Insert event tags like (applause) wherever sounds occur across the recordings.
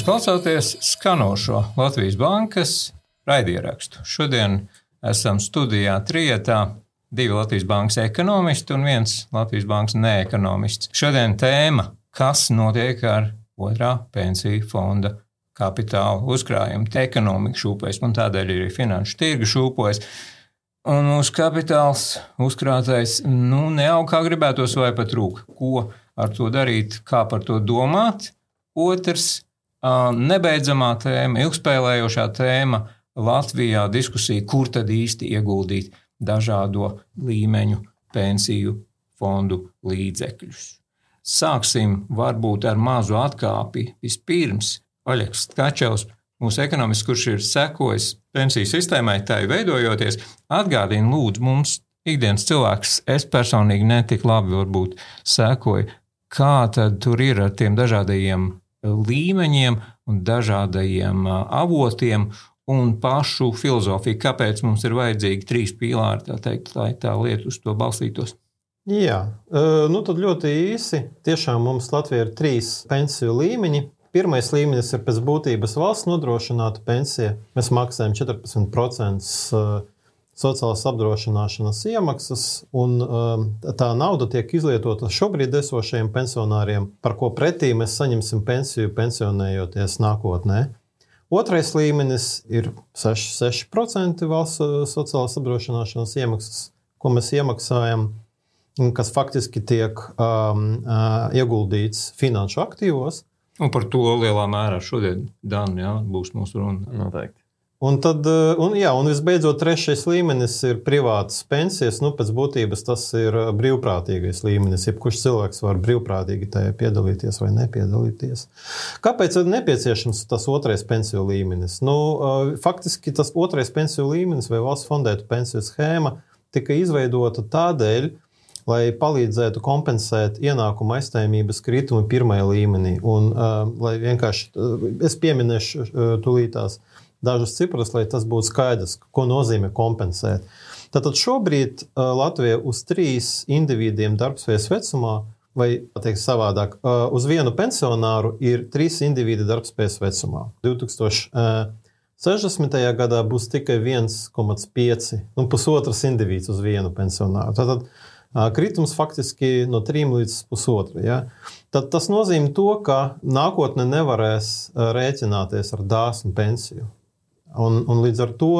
Jūs klausāties skanošo Latvijas bankas raidierakstu. Šodien esam studijā trietā divi Latvijas bankas ekonomisti un viens Latvijas bankas neekonomists. Šodien tēma - kas notiek ar otrā pensiju fonda kapitāla uzkrājumu. Ekonomika šūpojas, un tādēļ arī finanšu tirgu šūpojas. Un mūsu kapitāls uzkrātais nu, neaug kā gribētos, vai pat rūk. Ko ar to darīt, kā par to domāt? Otrs - nebeidzamā tēma, ilgspēlējošā tēma Latvijā diskusija, kur tad īsti ieguldīt dažādo līmeņu pensiju fondu līdzekļus. Sāksim varbūt ar mazu atkāpi. Vispirms Oļegs Kačevs, mūsu ekonomists, kurš ir sekojis pensiju sistēmai, tā ir veidojoties, atgādina lūdzu mums, ikdienas cilvēks, es personīgi netik labi varbūt sekoju, kā tad tur ir ar tiem dažādajiem līmeņiem un dažādajiem avotiem un pašu filozofiju, kāpēc mums ir vajadzīgi trīs pīlāri, tā teikt, lai tā lieta uz to balstītos. Jā, nu tad ļoti īsi. Tiešām mums Latvijā ir trīs pensiju līmeņi. Pirmais līmenis ir pēc būtības valsts nodrošināta pensija. Mēs maksājam 14% sociālās apdrošināšanas iemaksas, un tā nauda tiek izlietota šobrīd esošajiem pensionāriem, par ko pretī mēs saņemsim pensiju pensionējoties nākotnē. Otrais līmenis ir 6%, 6 valsts sociālās apdrošināšanas iemaksas, ko mēs iemaksājam, kas faktiski tiek um, uh, ieguldīts finanšu aktīvos. Un par to lielā mērā šodien Dāna, jā, būs mūsu runa. Noteikti. Un, tad, eh, un, jā, un visbeidzot, trešais līmenis ir privātas pensijas. Nu, pēc būtības tas ir eh, brīvprātīgais līmenis. Jebkurš cilvēks var brīvprātīgi tajā piedalīties vai nepiedalīties. Kāpēc ir nepieciešams tas otrais pensiju līmenis? Nu, eh, faktiski tas otrais pensiju līmenis vai valsts fondētu pensiju schēma tika izveidota tādēļ, lai palīdzētu kompensēt ienākuma aizstājumības kritumu pirmajā līmenī. Un, uh, lai vienkārši uh, es pieminēšu uh, tūlītās dažas cifras, lai tas būtu skaidrs, ko nozīmē kompensēt. Tātad šobrīd Latvija uz trīs individiem darbspējas vecumā, vai teikt, savādāk, uz vienu pensionāru ir trīs individi darbspējas vecumā. 2000, 60. gadā būs tikai 1,5, nu, pusotrs indivīds uz vienu pensionāru. Tātad Kritums faktiski no 3 līdz 1,5. Ja? Tad tas nozīmē to, ka nākotnē nevarēs rēķināties ar dāsnu pensiju. Un, un līdz ar to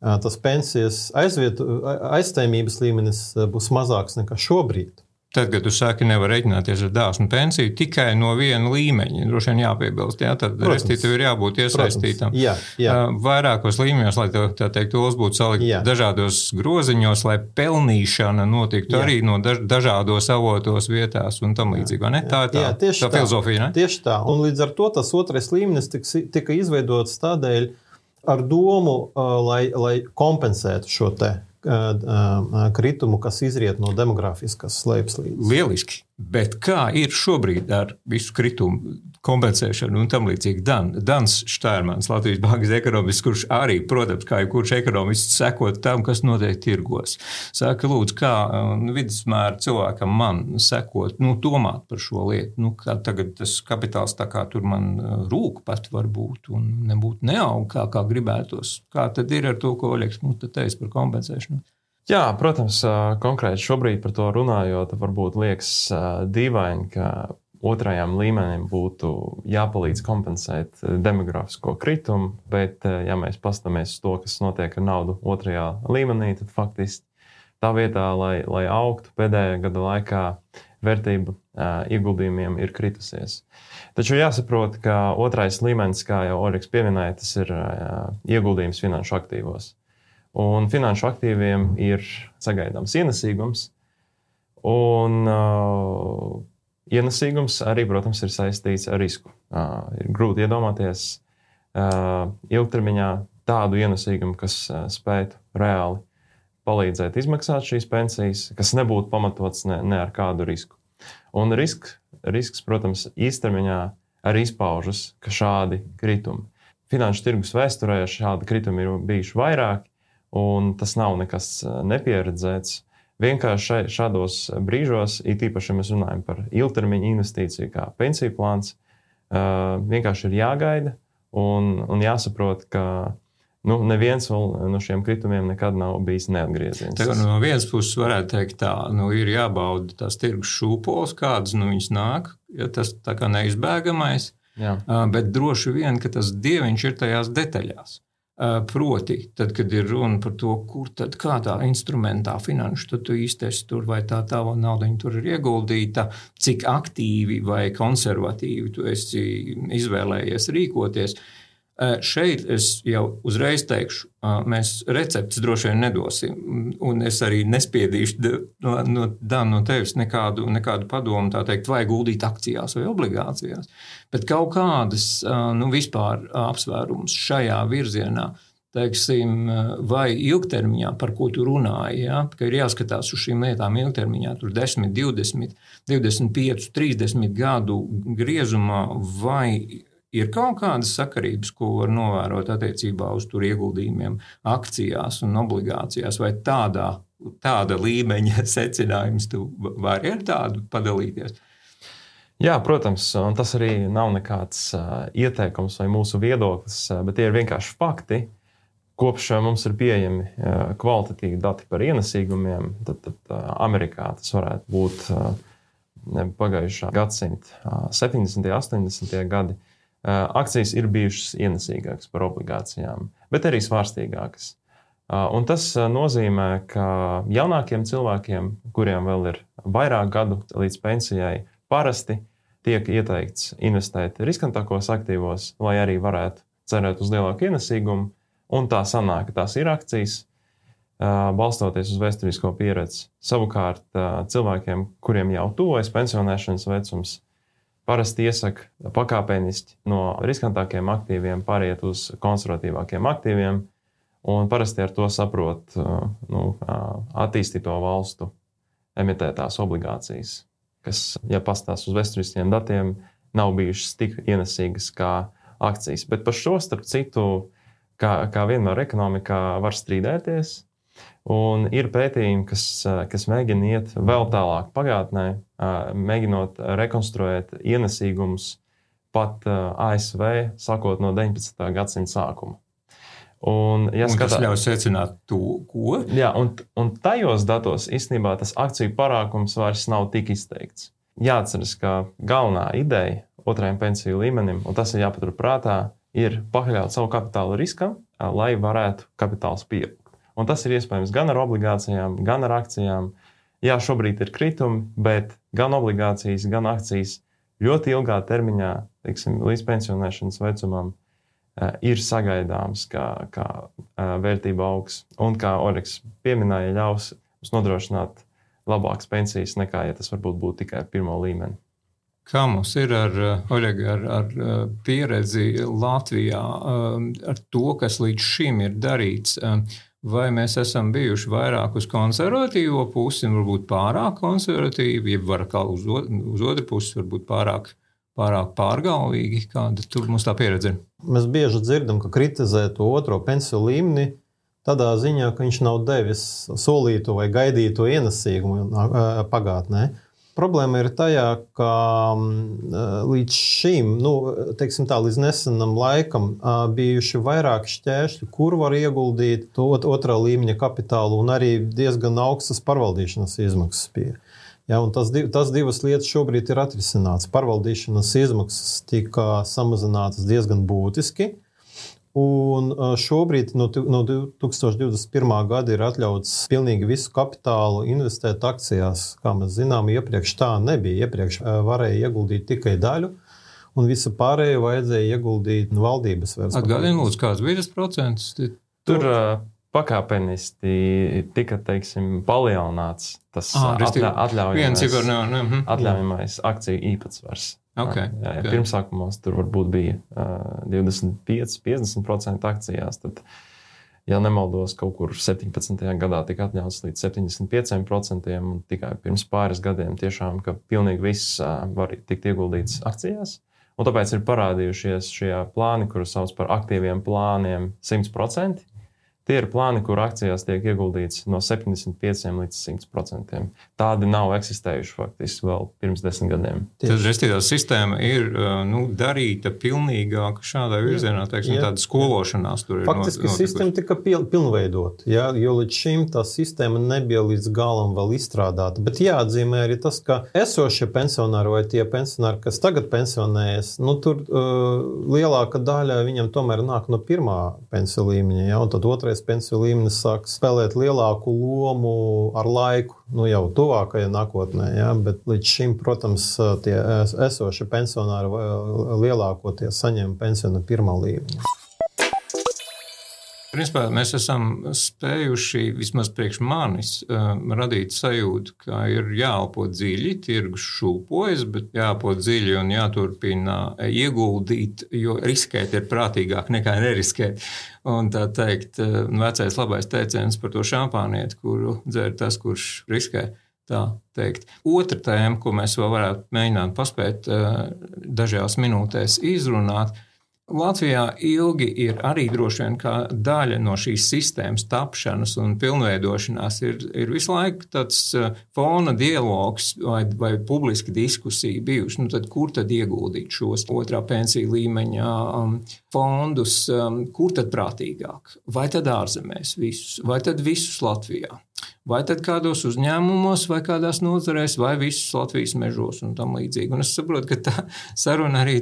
tas pensijas aizvietu, aizstājumības līmenis būs mazāks nekā šobrīd. Tad, kad tu saki, nevar rēķināties ar dāsnu pensiju tikai no viena līmeņa, droši vien jāpiebilst, jā, tad restītam ir jābūt iesaistītam. Jā, jā. Vairākos līmeņos, lai to, tā teikt, tos būtu salikt jā. dažādos groziņos, lai pelnīšana notiktu jā. arī no daž, dažādos avotos vietās un tam līdzīgi. Tā ir tā, jā, tā, tā filozofija. Ne? Tieši tā. Un līdz ar to tas otrais līmenis tika, tika izveidots tādēļ, ar domu, lai, lai kompensētu šo te kritumu, kas izriet no demogrāfiskas slēpslīdes. Lieliski. Bet kā ir šobrīd ar visu kritumu kompensēšanu un tam līdzīgi? Dan, Dans Štērmans, Latvijas bankas ekonomists, kurš arī, protams, kā jebkurš ekonomists, sekot tam, kas notiek tirgos. Saka, lūdzu, kā vidusmēra cilvēkam man sekot, nu, domāt par šo lietu. Nu, tagad tas kapitāls tā kā tur man rūk pat varbūt un nebūtu neaug, kā, kā gribētos. Kā tad ir ar to, ko Oļegs mums te teica par kompensēšanu? Jā, protams, konkrēti šobrīd par to runājot, varbūt liekas dīvaini, ka otrajam līmenim būtu jāpalīdz kompensēt demogrāfisko kritumu, bet, ja mēs paskatāmies uz to, kas notiek ar naudu otrajā līmenī, tad faktiski tā vietā, lai, lai augtu pēdējā gada laikā, vērtība ieguldījumiem ir kritusies. Taču jāsaprot, ka otrais līmenis, kā jau Oļegs pieminēja, tas ir ieguldījums finanšu aktīvos. Un finanšu aktīviem ir sagaidāms ienesīgums. Un uh, ienesīgums arī, protams, ir saistīts ar risku. Uh, ir grūti iedomāties uh, ilgtermiņā tādu ienesīgumu, kas uh, spētu reāli palīdzēt izmaksāt šīs pensijas, kas nebūtu pamatots ne, ne ar kādu risku. Un risk, risks, protams, īstermiņā arī izpaužas, ka šādi kritumi. Finanšu tirgus vēsturē šādi kritumi ir bijuši vairāki, un tas nav nekas eh, nepieredzēts. Vienkārši šādos brīžos, it īpaši, ja mēs runājam par ilgtermiņa investīciju, kā pensiju plāns, vienkārši ir jāgaida un, un jāsaprot, ka nu, neviens no šiem kritumiem nekad nav bijis neatgrieziens. Tagad no vienas puses varētu teikt, tā nu, ir jābauda tās tirgus šūpoles, kādas nu, viņas nāk, ja tas tā kā neizbēgamais. Jā. Bet droši vien, ka tas dieviņš ir tajās detaļās. Proti, tad, kad ir runa par to, kur tad kādā instrumentā finanšu tad tu esi tur, vai tā tava nauda tur ir ieguldīta, cik aktīvi vai konservatīvi tu esi izvēlējies rīkoties. Uh, Šeit es jau uzreiz teikšu, mēs receptes droši vien nedosim. Un es arī nespiedīšu no, no, no tevis nekādu, nekādu padomu, tā teikt, vai guldīt akcijās vai obligācijās. Bet kaut kādas nu, vispār apsvērums šajā virzienā. Teiksim, vai ilgtermiņā, par ko tu runāji, ja, ka ir jāskatās uz šīm lietām ilgtermiņā, tur 10, 20, 25, 30 gadu griezumā, vai ir kaut kādas sakarības, ko var novērot attiecībā uz tur ieguldījumiem, akcijās un obligācijās, vai tādā, tāda līmeņa (laughs) secinājums tu vari ar tādu padalīties? Jā, protams, un tas arī nav nekāds uh, ieteikums vai mūsu viedoklis, uh, bet tie ir vienkārši fakti. Kopš uh, mums ir pieejami uh, kvalitatīvi dati par ienesīgumiem, tad, tad uh, Amerikā tas varētu būt uh, pagājušā gadsimta 70. un 80. gadi. Akcijas ir bijušas ienesīgākas par obligācijām, bet arī svārstīgākas. Un tas nozīmē, ka jaunākiem cilvēkiem, kuriem vēl ir vairāk gadu līdz pensijai, parasti tiek ieteikts investēt riskantākos aktīvos, lai arī varētu cerēt uz lielāku ienesīgumu. Un tā sanāk, ka tās ir akcijas, balstoties uz vēsturisko pieredzi. Savukārt cilvēkiem, kuriem jau tuvojas pensionēšanas vecums, parasti iesaka pakāpeniski no riskantākiem aktīviem pāriet uz konservatīvākiem aktīviem. Un parasti ar to saprot uh, nu, uh, attīstīto valstu emitētās obligācijas, kas, ja pastāv uz vēsturiskiem datiem, nav bijušas tik ienesīgas kā akcijas. Bet par šo, starp citu, kā, kā vienmēr ekonomikā var strīdēties. Un ir pētījumi, kas, kas mēģina iet vēl tālāk pagātnē, mēģinot rekonstruēt ienesīgumus pat ASV, sākot no 19. gadsimta sākuma. Un, ja un skatā, tas ļauj secināt, to, ko? Jā, un, un tajos datos īstenībā tas akciju parākums vairs nav tik izteikts. Jāatcerās, ka galvenā ideja otrajam pensiju līmenim, un tas ir jāpaturprātā, ir pakļaut savu kapitālu riskam, lai varētu kapitāls pieaugt. Un tas ir iespējams gan ar obligācijām, gan ar akcijām. Jā, šobrīd ir kritumi, bet gan obligācijas, gan akcijas ļoti ilgā termiņā, teiksim, līdz pensionēšanas vecumam, eh, ir sagaidāms, ka, ka eh, vērtība augs. Un kā Oreks pieminēja, ļaus mums nodrošināt labākas pensijas nekā, ja tas varbūt būtu tikai pirmo līmeni. Kā mums ir ar, eh, Oļeg, ar, ar pieredzi Latvijā, ar to, kas līdz šim ir darīts? Vai mēs esam bijuši vairāk uz konservatīvo pusi, varbūt pārāk konservatīvi, jeb kā uz, uz otru pusi, varbūt pārāk, pārāk pārgalvīgi. Kāda tur mums tā pieredze ir? Mēs bieži dzirdam, ka kritizē to otro pensiju līmeni. Tādā ziņā, ka viņš nav devis solīto vai gaidīto ienesīgumu pagātnē. Problēma ir tajā, ka mm, līdz šim, nu, tā, līdz nesenam laikam, bijuši vairāki šķēršļi, kur var ieguldīt to otrā līmeņa kapitālu un arī diezgan augstas pārvaldīšanas izmaksas. Pie. Ja, tas, tas divas lietas šobrīd ir atrisināts. Pārvaldīšanas izmaksas tika samazinātas diezgan būtiski. Un šobrīd no, no 2021. gada ir atļauts pilnīgi visu kapitālu investēt akcijās. Kā mēs zinām, iepriekš tā nebija. Iepriekš varēja ieguldīt tikai daļu, un visu pārējo vajadzēja ieguldīt valdības versijā. Atgādini, lūdzu, kāds bija tas procents? Tur uh, pakāpeniski tika teiksim, palielināts tas ah, atļaujamais, mhm. atļaujamais akciju īpatsvars. Okay, jā, ja pirmsākumos tur varbūt bija uh, 25-50% akcijās. Tad, ja nemaldos, kaut kur 17. gadā tika atļauts līdz 75%, un tikai pirms pāris gadiem tiešām, ka pilnīgi viss uh, var tikt ieguldīts akcijās. Un tāpēc ir parādījušies šie plāni, kurus sauc par aktīviem plāniem 100%. Tie ir plāni, kur akcijās tiek ieguldīts no 75 līdz 100 procentiem. Tādi nav eksistējuši faktiski vēl pirms desmit gadiem. Tad restīvā sistēma ir nu, darīta pilnīgāk šādā virzienā, teiksim, jā, tāda skološanās tur ir. Faktiski not, sistēma tika pil, pilnveidot, jā, jo līdz šim tā sistēma nebija līdz galam vēl izstrādāta. Bet jāatzīmē arī tas, ka esošie pensionāri vai tie pensionāri, kas tagad pensionējas, nu, tur uh, lielāka daļa viņam tomēr nāk no pirmā pensiju līmeņa, jā, un tad otrais otrais pensiju līmenis sāk spēlēt lielāku lomu ar laiku, nu jau tuvākajā nākotnē. Ja? Bet līdz šim, protams, tie esošie pensionāri lielākoties saņem pensiju no pirmā līmeņa. Principā mēs esam spējuši, vismaz priekš manis, um, radīt sajūtu, ka ir jāelpo dziļi, tirgus šūpojas, bet jāelpo dziļi un jāturpina ieguldīt, jo riskēt ir prātīgāk nekā neriskēt. Un tā teikt, uh, vecais labais teiciens par to šampānieti, kuru dzer tas, kurš riskē. Tā teikt. Otra tēma, ko mēs vēl varētu mēģināt paspēt dažās minūtēs izrunāt, ir Latvijā ilgi ir arī droši vien kā daļa no šīs sistēmas tapšanas un pilnveidošanās, ir, ir visu laiku tāds uh, fona dialogs vai, vai publiska diskusija bijusi. Nu, tad, kur tad ieguldīt šos otrā pensiju līmeņa um, fondus, um, kur tad prātīgāk? Vai tad ārzemēs visus, vai tad visus Latvijā? Vai tad kādos uzņēmumos, vai kādās nozarēs, vai visus Latvijas mežos un tam līdzīgi. Un es saprotu, ka tā saruna arī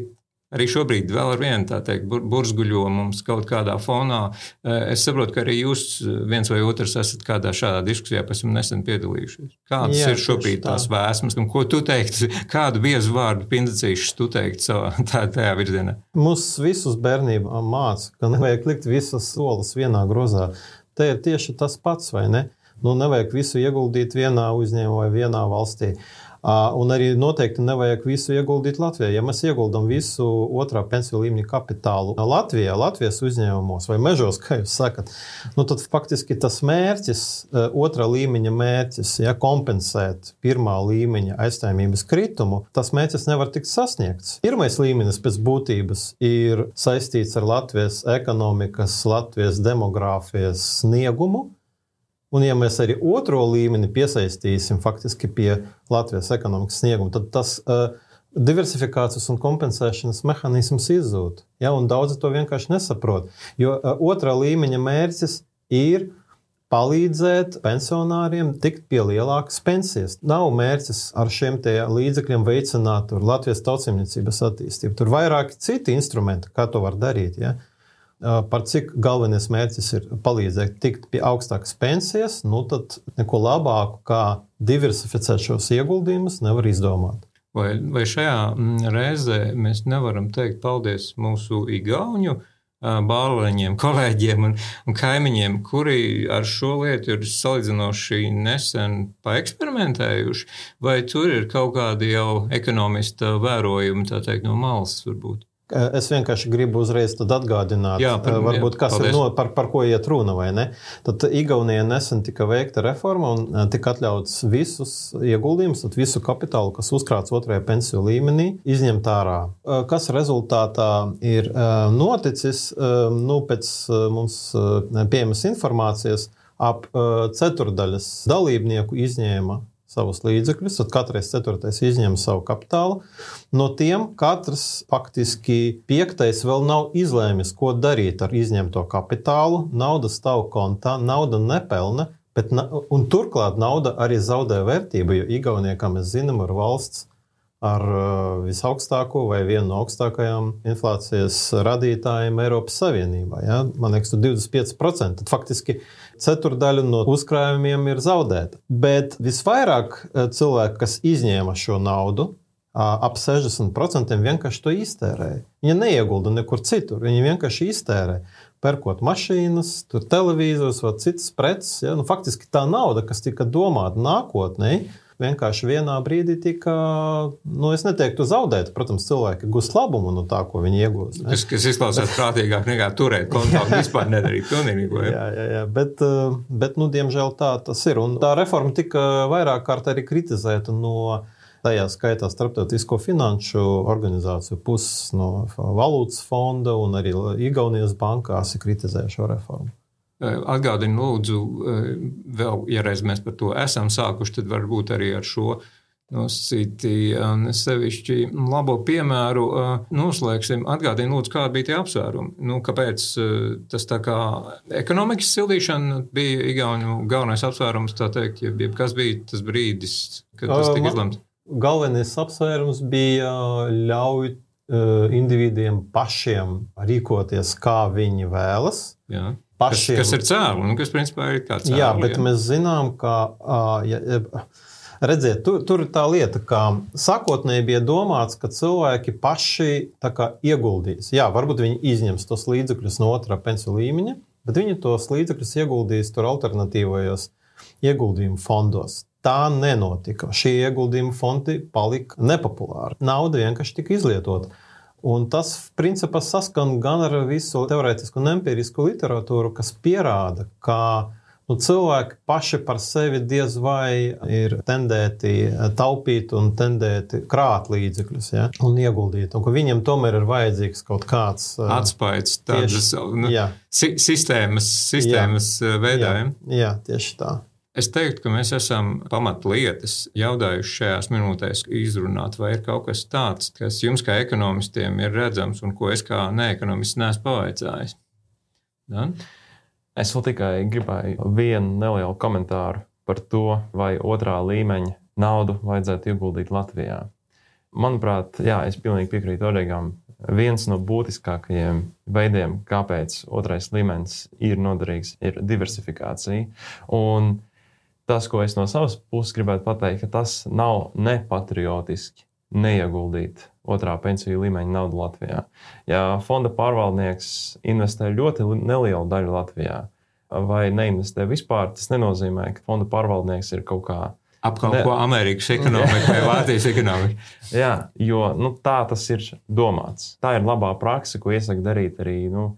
Arī šobrīd vēl ar vienu tā teikt, burzguļo mums kaut kādā fonā. Eh, es saprotu, ka arī jūs eh, viens vai otrs esat kādā šādā diskusijā tam nesen piedalījušies. Kādas Jā, ir šobrīd tā. tās vēsmas, un ko tu teiktu, (laughs) kādu biezu vārdu pindacīšu tu teiktu savā (laughs) tā, tajā virzienā? Mūs visus bērnībā māca, ka nevajag likt visas solis vienā grozā. Te ir tieši tas pats, vai ne? Nu, nevajag visu ieguldīt vienā uzņēmumā vai vienā valstī. Un arī noteikti nevajag visu ieguldīt Latvijā. Ja mēs ieguldam visu otrā pensiju līmeņa kapitālu Latvijā, Latvijas uzņēmumos vai mežos, kā jūs sakat, nu tad faktiski tas mērķis, otrā līmeņa mērķis, ja kompensēt pirmā līmeņa aizstājumības kritumu, tas mērķis nevar tikt sasniegts. Pirmais līmenis pēc būtības ir saistīts ar Latvijas ekonomikas, Latvijas demogrāfijas sniegumu. Un, ja mēs arī otro līmeni piesaistīsim faktiski pie Latvijas ekonomikas snieguma, tad tas uh, diversifikācijas un kompensēšanas mehānisms izzūd. Ja, daudzi to vienkārši nesaprot. Jo uh, otrā līmeņa mērķis ir palīdzēt pensionāriem tikt pie lielākas pensijas. Nav mērķis ar šiem līdzekļiem veicināt Latvijas tautsēmniecības attīstību. Tur ir vairāki citi instrumenti, kā to var darīt. Ja? Par cik galvenais mērķis ir palīdzēt tikt pie augstākas pensijas, nu tad neko labāku kā diversificēt šos ieguldījumus nevar izdomāt. Vai, vai šajā mm, reizē mēs nevaram teikt paldies mūsu igauņu bāliņiem, kolēģiem un, un kaimiņiem, kuri ar šo lietu ir salīdzinoši nesen paeksperimentējuši, vai tur ir kaut kādi jau ekonomista vērojumi, tā teikt, no malas varbūt? Es vienkārši gribu uzreiz atgādināt, jā, par, varbūt, kas paldies. ir no, par, par ko iet runa. Tad Igaunijā nesen tika veikta reforma un tika atļauts visus ieguldījumus, visu kapitālu, kas uzkrāts otrajā pensiju līmenī, izņemt ārā. Kas rezultātā ir noticis? Nu, pēc mums pieejamas informācijas ap ceturdaļas dalībnieku izņēma savus līdzekļus, tad katrs ceturtais izņem savu kapitālu. No tiem katrs faktiski piektais vēl nav izlēmis, ko darīt ar izņemto kapitālu. Nauda stāv kontā, nauda nepelna, bet, un turklāt nauda arī zaudē vērtību, jo Igaunijā, kā mēs zinām, ir valsts ar uh, visaugstāko vai vienu no augstākajām inflācijas radītājiem Eiropas Savienībā. Ja? Man liekas, 25%. Tad faktiski ceturdaļa no uzkrājumiem ir zaudēta. Bet visvairāk uh, cilvēku, kas izņēma šo naudu, uh, ap 60% vienkārši to iztērēja. Viņi neiegulda nekur citur, viņi vienkārši iztērē. Pērkot mašīnas, televizors vai citas preces. Ja? Nu, faktiski tā nauda, kas tika domāta nākotnē, vienkārši vienā brīdī tika, nu, es neteiktu, zaudēta. Protams, cilvēki gūs labumu no tā, ko viņi iegūst. Tas, kas izklausās prātīgāk nekā turēt kontā (laughs) un vispār nedarīt pilnīgi. jā, jā, jā, bet, eh, bet nu, diemžēl tā tas ir. Un tā reforma tika vairāk kārt arī kritizēta no tajā skaitā Startautisko finanšu organizāciju puses, no valūtas fonda un arī Igaunijas bankās ir kritizējuši šo reformu. Atgādini, lūdzu, vēl, ja reiz mēs par to esam sākuši, tad varbūt arī ar šo nosacīti sevišķi labo piemēru noslēgsim. Atgādini, lūdzu, kādi bija tie apsvērumi. Nu, kāpēc tas tā kā ekonomikas sildīšana bija Igaunu galvenais apsvērums, tā teikt, ja, kas bija tas brīdis, kad tas tika izlemts? Galvenais apsvērums bija ļauj individiem pašiem rīkoties, kā viņi vēlas. Jā. Pašiem. Kas, kas ir cēlus, nu, kas principā ir tāds cēlus. Jā, bet jā. mēs zinām, ka. Ja, ja, Redziet, tur, tur ir tā lieta, ka sākotnēji bija domāts, ka cilvēki paši kā, ieguldīs. Jā, varbūt viņi izņems tos līdzekļus no otrā pensiju līmeņa, bet viņi tos līdzekļus ieguldīs tur alternatīvajos ieguldījumu fondos. Tā nenotika. Šie ieguldījumu fondi palika nepopulāri. Nauda vienkārši tika izlietota. Un tas, principā, saskan gan ar visu teorētisku un empirisku literatūru, kas pierāda, ka Nu, cilvēki paši par sevi diez vai ir tendēti taupīt un tendēti krāt līdzekļus ja, un ieguldīt. Un viņiem tomēr ir vajadzīgs kaut kāds atspējs, tādas nu, si sistēmas, sistēmas veidojumi. Jā, jā, tieši tā. Es teiktu, ka mēs esam pamatlietas jautājuši šajās minūtēs izrunāt, vai ir kaut kas tāds, kas jums kā ekonomistiem ir redzams un ko es kā neekonomists neesmu pavaicājis. Dan? Es vēl tikai gribēju vienu nelielu komentāru par to, vai otrā līmeņa naudu vajadzētu ieguldīt Latvijā. Manuprāt, jā, es pilnīgi piekrītu Oregam. Viens no būtiskākajiem veidiem, kāpēc otrais līmenis ir noderīgs, ir diversifikācija. Un tas, ko es no savas puses gribētu pateikt, ka tas nav nepatriotiski neieguldīt otrā pensiju līmeņa naudu Latvijā. Ja fonda pārvaldnieks investē ļoti nelielu daļu Latvijā vai neinvestē vispār, tas nenozīmē, ka fonda pārvaldnieks ir kaut kā. Apkalpo ne... Amerikas ekonomiku vai (laughs) Vācijas ekonomiku. Jā, jo nu, tā tas ir domāts. Tā ir labā praksa, ko iesaka darīt arī nu,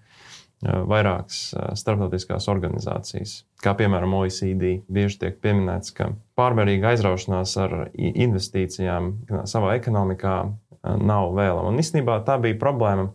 vairākas starptautiskās organizācijas. Kā piemēram OECD, bieži tiek pieminēts, ka pārmērīga aizraušanās ar investīcijām savā ekonomikā nav vēlama. Un īstenībā tā bija problēma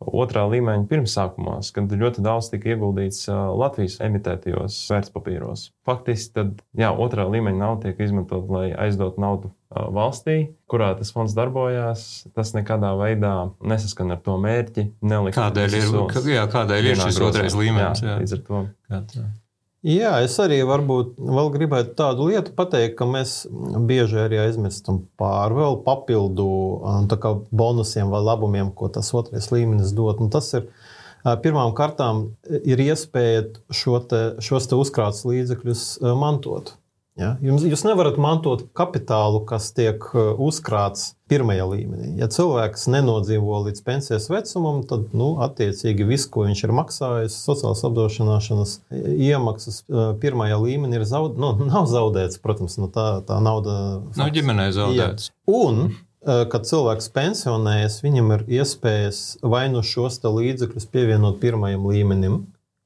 otrā līmeņa pirmsākumos, kad ļoti daudz tika ieguldīts Latvijas emitētajos vērtspapīros. Faktiski tad, jā, otrā līmeņa nauda tiek izmantot, lai aizdotu naudu valstī, kurā tas fonds darbojās. Tas nekādā veidā nesaskan ar to mērķi. Kādēļ ir, jā, kādēļ ir šis otrais līmenis? Jā, jā. Līdz ar to. Kā, Jā, es arī varbūt vēl gribētu tādu lietu pateikt, ka mēs bieži arī aizmirstam pār vēl papildu bonusiem vai labumiem, ko tas otrais līmenis dod. Un tas ir pirmām kārtām ir iespēja te, šos te uzkrātus līdzekļus mantot. Ja? Jums, jūs nevarat mantot kapitālu, kas tiek uh, uzkrāts pirmajā līmenī. Ja cilvēks nenodzīvo līdz pensijas vecumam, tad, nu, attiecīgi, viss, ko viņš ir maksājis, sociālās apdrošināšanas iemaksas uh, pirmajā līmenī, ir zaud, nu, (laughs) nav zaudēts. Protams, nu, tā, tā nauda nav ģimenei zaudēts. Ja. Un, uh, kad cilvēks pensionējas, viņam ir iespējas vai nu šos līdzekļus pievienot pirmajam līmenim,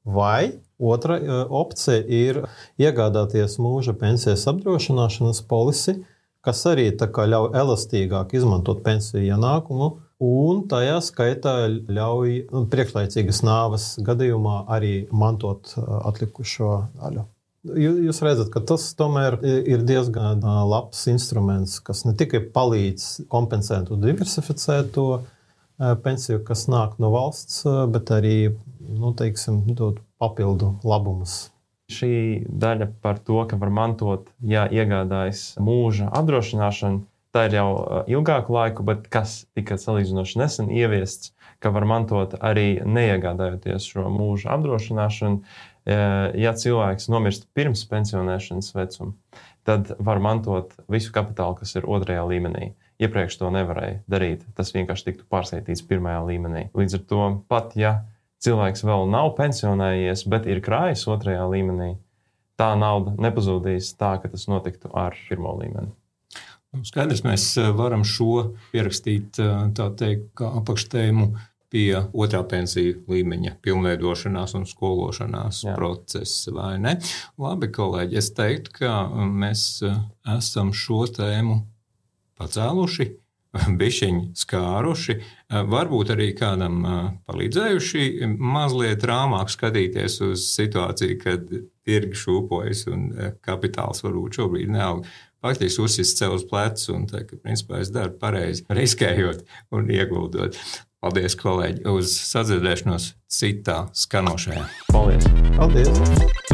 vai Otra e, opcija ir iegādāties mūža pensijas apdrošināšanas polisi, kas arī ļauj elastīgāk izmantot pensiju ienākumu, un tajā skaitā ļauj nu, priekšlaicīgas nāves gadījumā arī mantot e, atlikušo daļu. Jūs redzat, ka tas tomēr ir diezgan e, labs instruments, kas ne tikai palīdz kompensēt un diversificēt to pensiju, kas nāk no valsts, bet arī nu, teiksim, dod papildu labumus. Šī daļa par to, ka var mantot, ja iegādājas mūža apdrošināšanu, tā ir jau ilgāku laiku, bet kas tika salīdzinoši nesen ieviests, ka var mantot arī neiegādājoties šo mūža apdrošināšanu. Ja cilvēks nomirst pirms pensionēšanas vecuma, tad var mantot visu kapitālu, kas ir otrajā līmenī. Iepriekš to nevarēja darīt. Tas vienkārši tiktu pārskaitīts pirmajā līmenī. Līdz ar to pat, ja cilvēks vēl nav pensionējies, bet ir krājis otrajā līmenī, tā nauda nepazudīs tā, ka tas notiktu ar pirmo līmeni. Nu, skaidrs, mēs eh, varam šo pierakstīt eh, teikt, kā apakštēmu pie otrā pensiju līmeņa, pilnveidošanās un skološanās Jā. procesa, vai ne? Labi, kolēģi, es teiktu, ka mēs eh, esam šo tēmu pacēluši. (laughs) bišķiņi skāruši, varbūt arī kādam palīdzējuši mazliet rāmāk skatīties uz situāciju, kad tirgi šūpojas un kapitāls varbūt šobrīd neaug. Faktiski uzsist sev uz pleca un teikt, ka principā es daru pareizi, (laughs) riskējot un ieguldot. Paldies, kolēģi, uz sadzirdēšanos citā skanošajā. Paldies! Paldies!